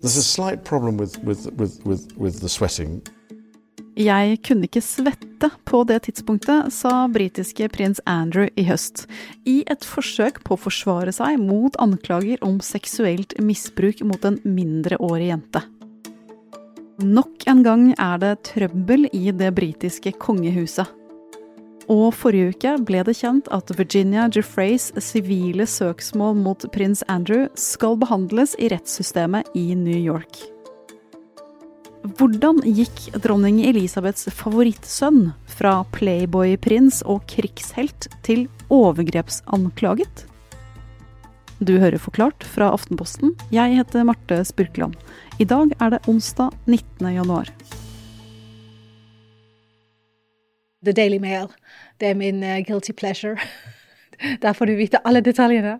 There's a slight problem with, with, with, with, the sweating. Jeg kunne ikke svette på det tidspunktet, sa britiske prins Andrew i høst, i et forsøk på å forsvare seg mot anklager om seksuelt misbruk mot en mindreårig jente. Nok en gang er det trøbbel i det britiske kongehuset. Og forrige uke ble det kjent at Virginia Jeffreys sivile søksmål mot prins Andrew skal behandles i rettssystemet i New York. Hvordan gikk dronning Elisabeths favorittsønn fra playboy-prins og krigshelt til overgrepsanklaget? Du hører Forklart fra Aftenposten. Jeg heter Marte Spurkland. I dag er det onsdag 19. januar. The Daily Mail. Det er min uh, guilty pleasure. Der får du vite alle detaljene.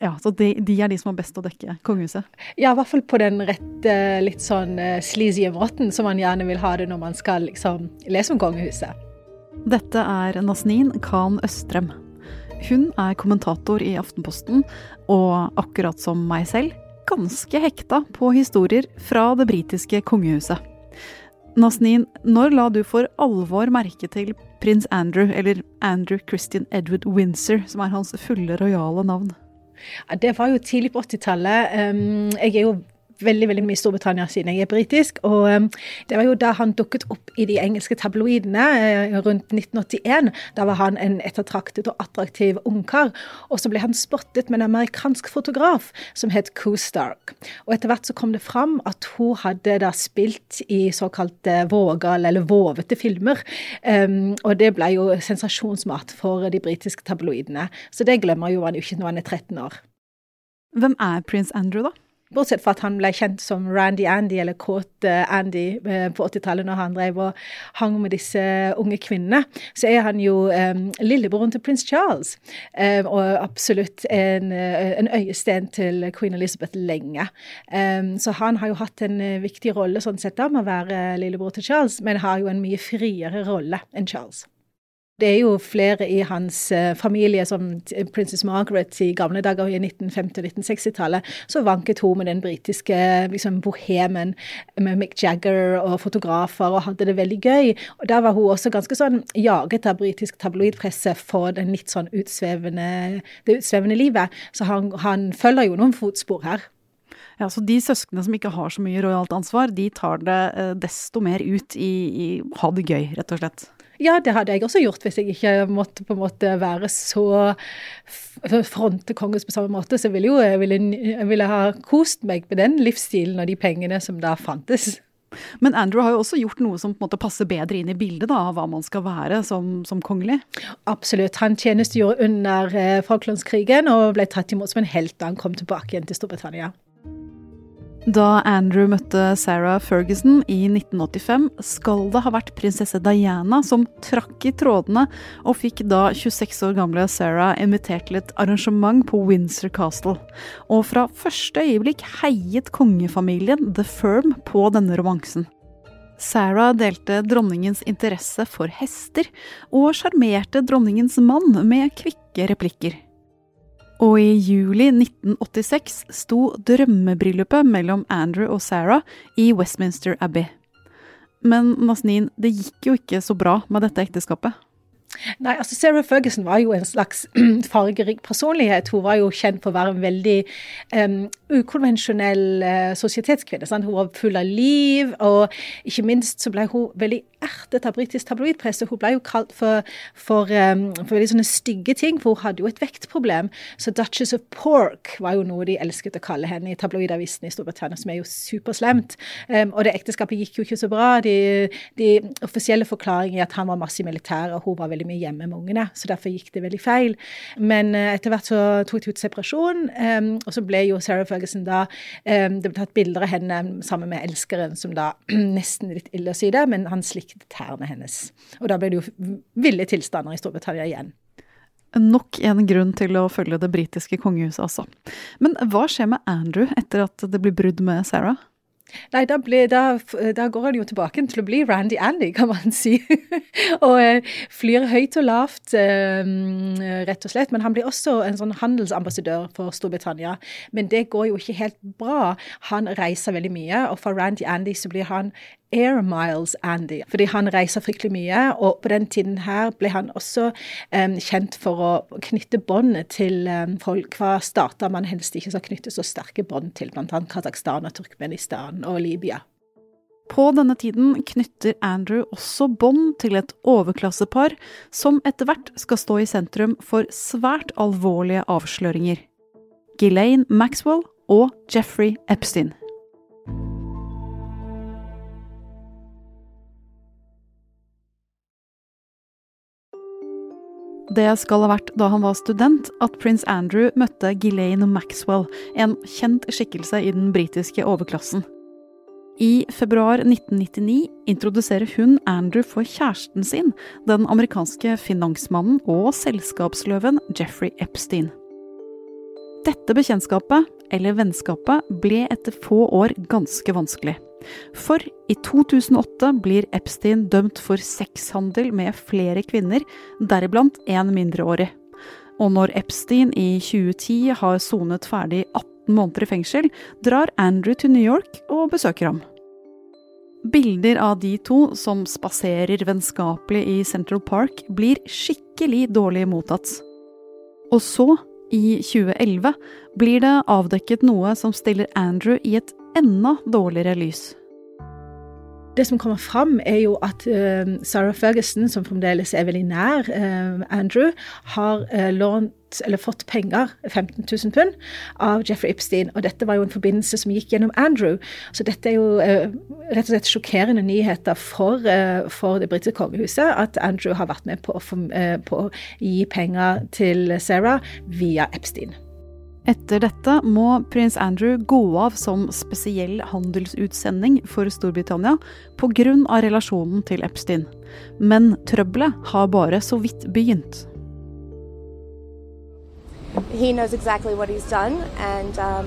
Ja, Så de, de, er de som har best å dekke kongehuset? Ja, i hvert fall på den rette, litt sånn uh, sleazy måten som man gjerne vil ha det når man skal liksom lese om kongehuset. Dette er Nasnin Khan Østrem. Hun er kommentator i Aftenposten, og akkurat som meg selv, ganske hekta på historier fra det britiske kongehuset. Nasnin, når la du for alvor merke til prins Andrew, eller Andrew Christian Edward Windsor, som er hans fulle rojale navn? Det var jo tidlig på 80-tallet. Um, jeg er jo veldig veldig mye Storbritannia siden jeg er britisk. Og um, det var jo da han dukket opp i de engelske tabloidene uh, rundt 1981. Da var han en ettertraktet og attraktiv ungkar. Og så ble han spottet med en amerikansk fotograf som het Coo Stark. Og etter hvert så kom det fram at hun hadde da spilt i såkalte vågale eller vovete filmer. Um, og det ble jo sensasjonsmat for de britiske tabloidene. Så det glemmer jo han jo ikke når han er 13 år. Hvem er prins Andrew, da? Bortsett fra at han ble kjent som Randy Andy, eller Kåte Andy, eh, på 80-tallet, når han drev og hang med disse unge kvinnene, så er han jo um, lillebroren til prins Charles. Um, og absolutt en, en, øyesten til queen Elizabeth lenge. Um, så han har jo hatt en viktig rolle sånn sett da, med å være lillebror til Charles, men har jo en mye friere rolle enn Charles. Det er jo flere i hans uh, familie, som prinsesse Margaret i gamle dager i 1950- og 1960-tallet, så vanket hun med den britiske liksom, bohemen med Mick Jagger og fotografer og hadde det veldig gøy. Og Da var hun også ganske sånn jaget av britisk tabloidpresse for den litt sånn utsvevende, det utsvevende livet. Så han, han følger jo noen fotspor her. Ja, Så de søsknene som ikke har så mye rojalt ansvar, de tar det eh, desto mer ut i, i ha det gøy, rett og slett? Ja, det hadde jeg også gjort hvis jeg ikke måtte på en måte være så fronte kongens på samme måte. Så ville jo, jeg ville, jeg ville ha kost meg med den livsstilen og de pengene som da fantes. Men Andrew har jo også gjort noe som på en måte passer bedre inn i bildet da, av hva man skal være som, som kongelig? Absolutt. Han tjenestegjorde under eh, Falklandskrigen og ble tatt imot som en helt da han kom tilbake igjen til Storbritannia. Da Andrew møtte Sarah Ferguson i 1985, skal det ha vært prinsesse Diana som trakk i trådene, og fikk da 26 år gamle Sarah invitert til et arrangement på Windsor Castle. Og fra første øyeblikk heiet kongefamilien The Firm på denne romansen. Sarah delte dronningens interesse for hester, og sjarmerte dronningens mann med kvikke replikker. Og i juli 1986 sto drømmebryllupet mellom Andrew og Sarah i Westminster Abbey. Men Nasneen, det gikk jo ikke så bra med dette ekteskapet. Nei, altså Sarah Ferguson var jo en slags fargerik personlighet. Hun var jo kjent for å være en veldig um, ukonvensjonell uh, sosietetskvinne. Sant? Hun var full av liv, og ikke minst så ble hun veldig ertet av britisk tabloidpresse. Hun ble jo kalt for, for, um, for, veldig sånne stygge ting, for hun hadde jo et vektproblem. Så Duchess of Pork var jo noe de elsket å kalle henne i tabloidavisene i Storbritannia, som er jo superslemt. Um, og det ekteskapet gikk jo ikke så bra. De, de offisielle forklaringene er at han var masse i militæret, og hun var veldig mye hjemme med ungene. Så derfor gikk det veldig feil. Men uh, etter hvert så tok de ut separasjon, um, og så ble jo Sarah Ferguson da Det ble tatt bilder av henne sammen med elskeren, som da nesten litt ille å si det, men han slikket tærne hennes. Og da ble det jo ville tilstander i Storbritannia igjen. Nok en grunn til å følge det britiske kongehuset, altså. Men hva skjer med Andrew etter at det blir brudd med Sarah? Nei, da, ble, da, da, går han jo tilbake til å bli Randy Andy, kan man si. og eh, flyr høyt og lavt, eh, rett og slett. Men han blir også en sånn handelsambassadør for Storbritannia. Men det går jo ikke helt bra. Han reiser veldig mye, og for Randy Andy så blir han Air Miles Andy, fordi han reiser fryktelig mye. Og på den tiden her ble han også um, kjent for å knytte båndet til um, folk fra stater man helst ikke skal knytte så sterke bånd til, bl.a. Kasakhstan og Turkmenistan og Libya. På denne tiden knytter Andrew også bånd til et overklassepar som etter hvert skal stå i sentrum for svært alvorlige avsløringer. Ghislaine Maxwell og Jeffrey Epstein. Det skal ha vært da han var student at prins Andrew møtte Ghislaine Maxwell, en kjent skikkelse i den britiske overklassen. I februar 1999 introduserer hun Andrew for kjæresten sin, den amerikanske finansmannen og selskapsløven Jeffrey Epstein. Dette bekjentskapet, eller vennskapet, ble etter få år ganske vanskelig. For i 2008 blir Epstein dømt for sexhandel med flere kvinner, deriblant en mindreårig. Og når Epstein i 2010 har sonet ferdig 18 måneder i fengsel, drar Andrew til New York og besøker ham. Bilder av de to som spaserer vennskapelig i Central Park, blir skikkelig dårlig mottatt. Og så, i 2011, blir det avdekket noe som stiller Andrew i et enda dårligere lys. Det som kommer fram, er jo at uh, Sarah Ferguson, som fremdeles er veldig nær uh, Andrew, har uh, lånt eller fått penger, 15 000 pund, av Jeffrey Epstein. Og dette var jo en forbindelse som gikk gjennom Andrew. Så dette er jo rett og slett sjokkerende nyheter for, for det britiske kongehuset at Andrew har vært med på, på å gi penger til Sarah via Epstein. Etter dette må prins Andrew gå av som spesiell handelsutsending for Storbritannia pga. relasjonen til Epstein. Men trøbbelet har bare så vidt begynt. Exactly um,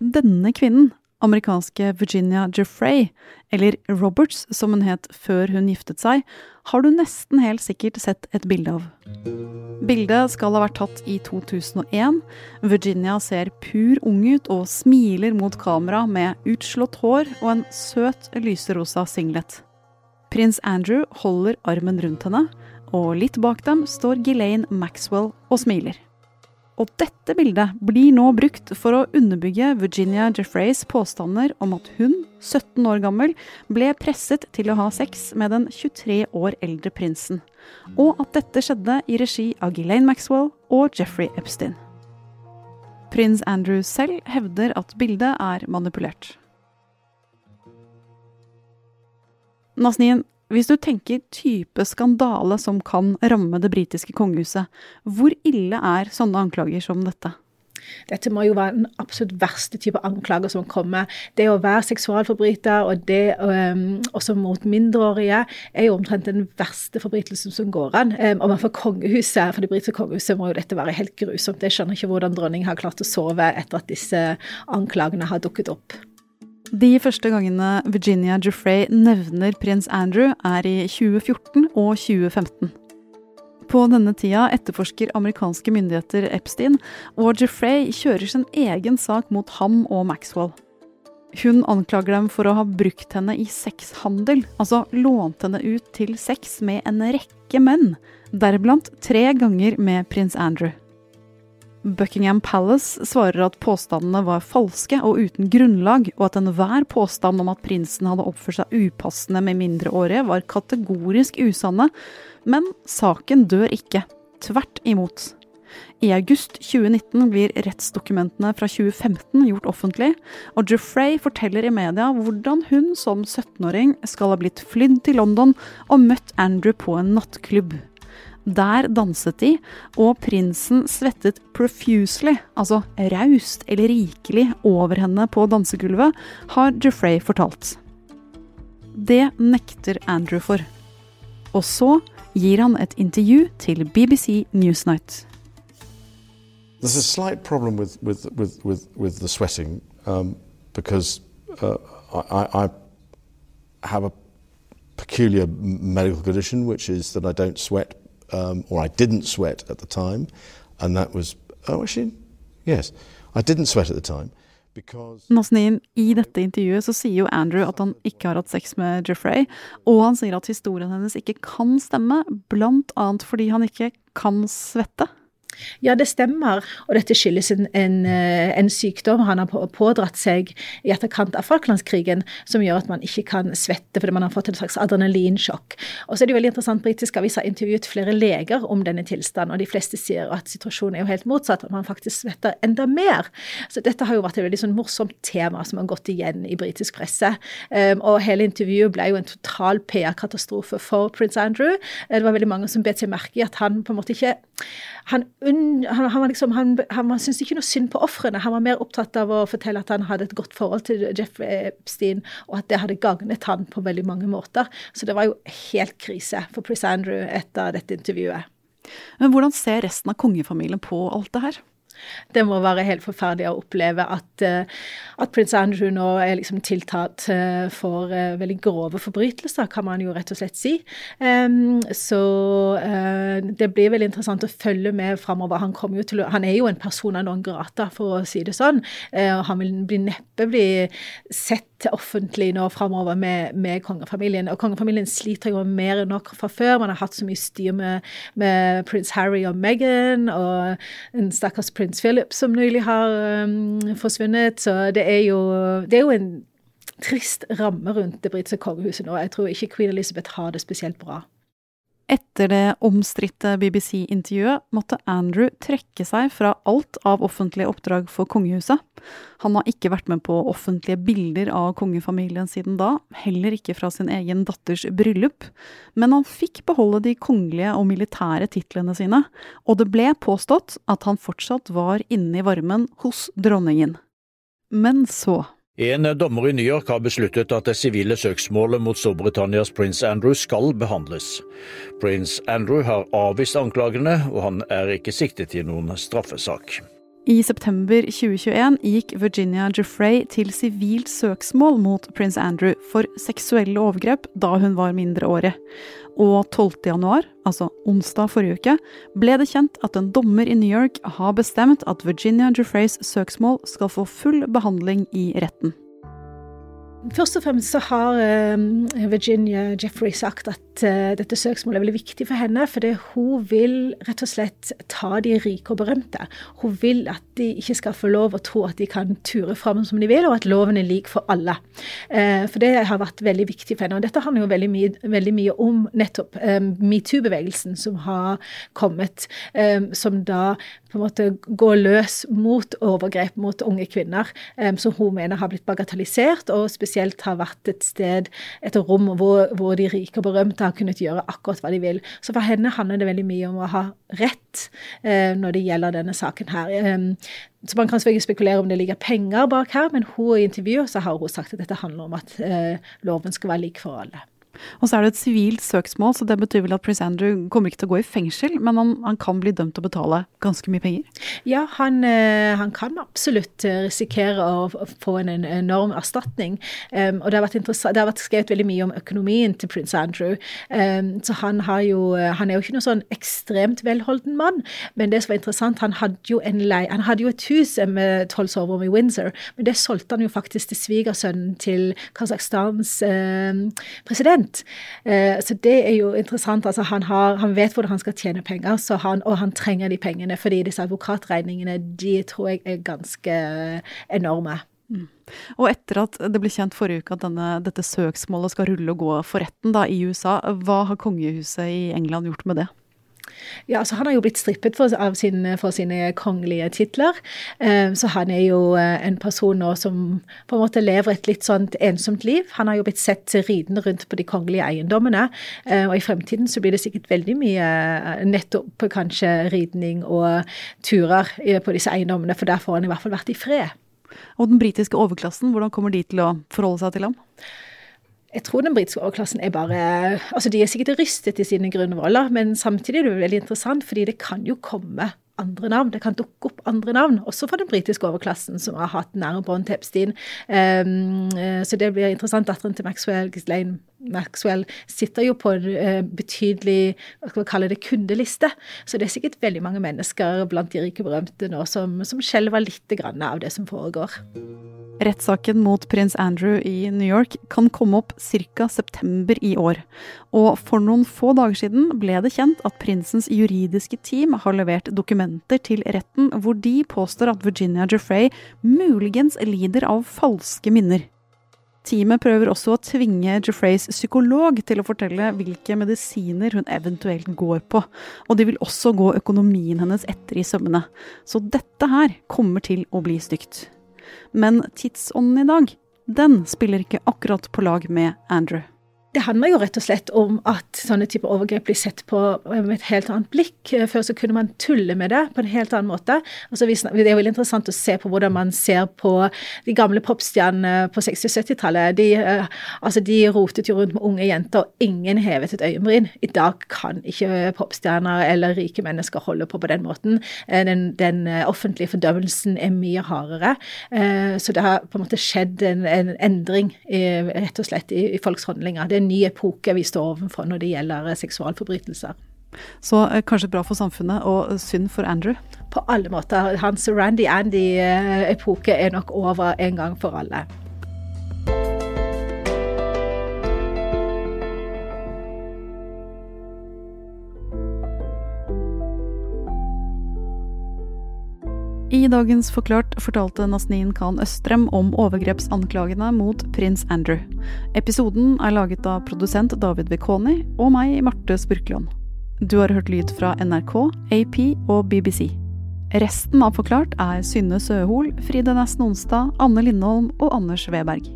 Denne kvinnen, amerikanske Virginia Jeffrey, eller Roberts som hun het før hun giftet seg, har du nesten helt sikkert sett et bilde av. Bildet skal ha vært tatt i 2001. Virginia ser pur ung ut og smiler mot kamera med utslått hår og en søt lyserosa singlet. Prins Andrew holder armen rundt henne, og litt bak dem står Ghislaine Maxwell og smiler. Og dette bildet blir nå brukt for å underbygge Virginia Jeffreys påstander om at hun, 17 år gammel, ble presset til å ha sex med den 23 år eldre prinsen, og at dette skjedde i regi av Ghislaine Maxwell og Jeffrey Epstein. Prins Andrew selv hevder at bildet er manipulert. Nasnien, hvis du tenker type skandale som kan ramme det britiske kongehuset, hvor ille er sånne anklager som dette? Dette må jo være den absolutt verste type anklager som kommer. Det å være seksualforbryter, og det um, også mot mindreårige, er jo omtrent den verste forbrytelsen som går an. Um, og for kongehuset, for det britiske kongehuset må jo dette være helt grusomt. Jeg skjønner ikke hvordan dronningen har klart å sove etter at disse anklagene har dukket opp. De første gangene Virginia Jufrey nevner prins Andrew, er i 2014 og 2015. På denne tida etterforsker amerikanske myndigheter Epstein, og Jufrey kjører sin egen sak mot ham og Maxwell. Hun anklager dem for å ha brukt henne i sexhandel, altså lånt henne ut til sex med en rekke menn, deriblant tre ganger med prins Andrew. Buckingham Palace svarer at påstandene var falske og uten grunnlag, og at enhver påstand om at prinsen hadde oppført seg upassende med mindreårige, var kategorisk usanne. Men saken dør ikke. Tvert imot. I august 2019 blir rettsdokumentene fra 2015 gjort offentlig, og Jeffrey forteller i media hvordan hun som 17-åring skal ha blitt flydd til London og møtt Andrew på en nattklubb. Der danset de, og prinsen svettet profusely, altså raust eller rikelig, over henne på dansegulvet, har Jeffrey fortalt. Det nekter Andrew for. Og så gir han et intervju til BBC Newsnight. There's a slight problem with, with, with, with, with the sweating um, because uh, I, I have a peculiar medical condition, which is that I don't sweat, um, or I didn't sweat at the time, and that was, oh, actually, yes, I didn't sweat at the time. Nasneen, I dette intervjuet så sier jo Andrew at han ikke har hatt sex med Jeffrey, og han sier at historien hennes ikke kan stemme, blant annet fordi han ikke kan svette. Ja, det stemmer. Og dette skyldes en, en, eh, en sykdom han har pådratt seg i etterkant av Falklandskrigen, som gjør at man ikke kan svette fordi man har fått en slags adrenalinsjokk. Og så er det veldig interessant, Britiske aviser har intervjuet flere leger om denne tilstanden, og de fleste sier at situasjonen er jo helt motsatt, at man faktisk svetter enda mer. Så dette har jo vært et veldig sånn morsomt tema som har gått igjen i britisk presse. Um, og hele intervjuet ble jo en total PR-katastrofe for prins Andrew. Det var veldig mange som bet seg merke i at han på en måte ikke han, han, han, liksom, han, han syntes ikke noe synd på ofrene. Han var mer opptatt av å fortelle at han hadde et godt forhold til Jeff Epstein, og at det hadde gagnet han på veldig mange måter. Så det var jo helt krise for Prince Andrew etter dette intervjuet. Men hvordan ser resten av kongefamilien på alt det her? Det må være helt forferdelig å oppleve at, eh, at prins Andrew nå er liksom tiltatt eh, for eh, veldig grove forbrytelser, kan man jo rett og slett si. Så det blir veldig interessant å følge med framover. Han, han, er jo en person av noen grata, for å si det sånn. Han vil bli neppe bli sett offentlig nå framover med, med, kongefamilien. Og kongefamilien sliter jo mer enn nok fra før. Man har hatt så mye styr med, med prins Harry og Meghan, og en stakkars prins Philip som nylig har um, forsvunnet. Så det er, jo, det er jo en trist ramme rundt det britiske kongehuset nå. Jeg tror ikke queen Elizabeth har det spesielt bra. Etter det omstridte BBC-intervjuet måtte Andrew trekke seg fra alt av offentlige oppdrag for kongehuset. Han har ikke vært med på offentlige bilder av kongefamilien siden da, heller ikke fra sin egen datters bryllup, men han fikk beholde de kongelige og militære titlene sine, og det ble påstått at han fortsatt var inne i varmen hos dronningen. Men så en dommer i New York har besluttet at det sivile søksmålet mot Storbritannias prins Andrew skal behandles. Prins Andrew har avvist anklagene, og han er ikke siktet i noen straffesak. I september 2021 gikk Virginia Jeffrey til sivilt søksmål mot prins Andrew for seksuelle overgrep da hun var mindreårig. Og 12. januar, altså onsdag forrige uke, ble det kjent at en dommer i New York har bestemt at Virginia Jeffreys søksmål skal få full behandling i retten. Først og fremst så har uh, Virginia Jeffrey sagt at uh, dette søksmålet er veldig viktig for henne, fordi hun vil rett og slett ta de rike og berømte. Hun vil at de ikke skal få lov å tro at de kan ture fram som de vil, og at loven er lik for alle. Uh, for det har vært veldig viktig for henne. Og dette handler jo veldig mye, veldig mye om nettopp metoo-bevegelsen som har kommet, som da på en måte går løs mot overgrep mot unge kvinner, som hun mener har blitt bagatellisert. og spesielt spesielt har vært et sted, et rom hvor, hvor de rike og berømte har kunnet gjøre akkurat hva de vil. Så for henne handler det veldig mye om å ha rett eh, når det gjelder denne saken her. Eh, så Man kan selvfølgelig spekulere om det ligger penger bak her, men hun i intervjuet så har hun sagt at dette handler om at eh, loven skal være lik for alle. Og så er det et sivilt søksmål, så det betyr vel at Prince Andrew kommer ikke til å gå i fengsel, men han, han kan bli dømt til å betale ganske mye penger? Ja, han, eh, han kan absolutt eh, risikere å få en enorm erstatning. Um, og det har, det har, vært skrevet veldig mye om økonomien til prins Andrew. Um, så han, jo, eh, han, er jo ikke noen sånn ekstremt velholden mann, men det som var interessant, han hadde jo lei, han hadde jo et hus med tolv soverom i Windsor, men det solgte han jo faktisk til svigersønnen til Kasakhstans um, president prosent. Eh, så det er jo interessant. Altså han, har, han vet hvordan han skal tjene penger, han, og han trenger de pengene. Fordi disse advokatregningene, de tror jeg er ganske enorme. Mm. Og etter at det ble kjent forrige uke at denne, dette søksmålet skal rulle og gå for retten da, i USA, hva har kongehuset i England gjort med det? Ja, altså Han har jo blitt strippet for, sin, for sine kongelige titler. Eh, så han er jo eh, en person nå som på en måte lever et litt sånt ensomt liv. Han har jo blitt sett ridende rundt på de kongelige eiendommene. Eh, og i fremtiden så blir det sikkert veldig mye nettopp kanskje ridning og turer på disse eiendommene, for der får han i hvert fall vært i fred. Og den britiske overklassen, hvordan kommer de til å forholde seg til ham? Jeg tror den britiske overklassen er bare Altså, de er sikkert rystet i sine grunnvoller, men samtidig er det veldig interessant, fordi det kan jo komme andre navn. Det kan dukke opp andre navn, også for den britiske overklassen, som har hatt nære bånd til Epstein. Um, så det blir interessant. Datteren til Maxwell, Ghislaine Maxwell, sitter jo på en uh, betydelig hva skal vi kalle det, kundeliste. Så det er sikkert veldig mange mennesker blant de rike berømte nå som, som skjelver litt av det som foregår. Rettssaken mot prins Andrew i New York kan komme opp ca. september i år. Og for noen få dager siden ble det kjent at prinsens juridiske team har levert dokumenter til retten hvor de påstår at Virginia Jeffrey muligens lider av falske minner. Teamet prøver også å tvinge Jeffreys psykolog til å fortelle hvilke medisiner hun eventuelt går på, og de vil også gå økonomien hennes etter i sømmene. Så dette her kommer til å bli stygt. Men tidsånden i dag, den spiller ikke akkurat på lag med Andrew det handler jo rett og slett om at sånne typer overgrep blir sett på med et helt annet blikk. Før så kunne man tulle med det på en helt annen måte. Altså, det er veldig interessant å se på hvordan man ser på de gamle popstjernene på 60- og 70-tallet. De, uh, altså, de rotet jo rundt med unge jenter, og ingen hevet et øyenbryn. I dag kan ikke popstjerner eller rike mennesker holde på på den måten. Uh, den, den offentlige fordømmelsen er mye hardere. så det har på en måte skjedd en, en endring rett og slett i, i folks handlinger. Det er en ny epoke vi står overfor når det gjelder eh, seksualforbrytelser. Så eh, kanskje bra for samfunnet og synd for Andrew? På alle måter. Hans Randy Andy-epoke er nok over en gang for alle. I dagens Forklart fortalte Nasneen Khan Østrem om overgrepsanklagene mot prins Andrew. Episoden er laget av produsent David Bekoni og meg, Marte Spurkland. Du har hørt lyd fra NRK, AP og BBC. Resten av Forklart er Synne Søhol, Fride Nesten Onsdag, Anne Lindholm og Anders Weberg.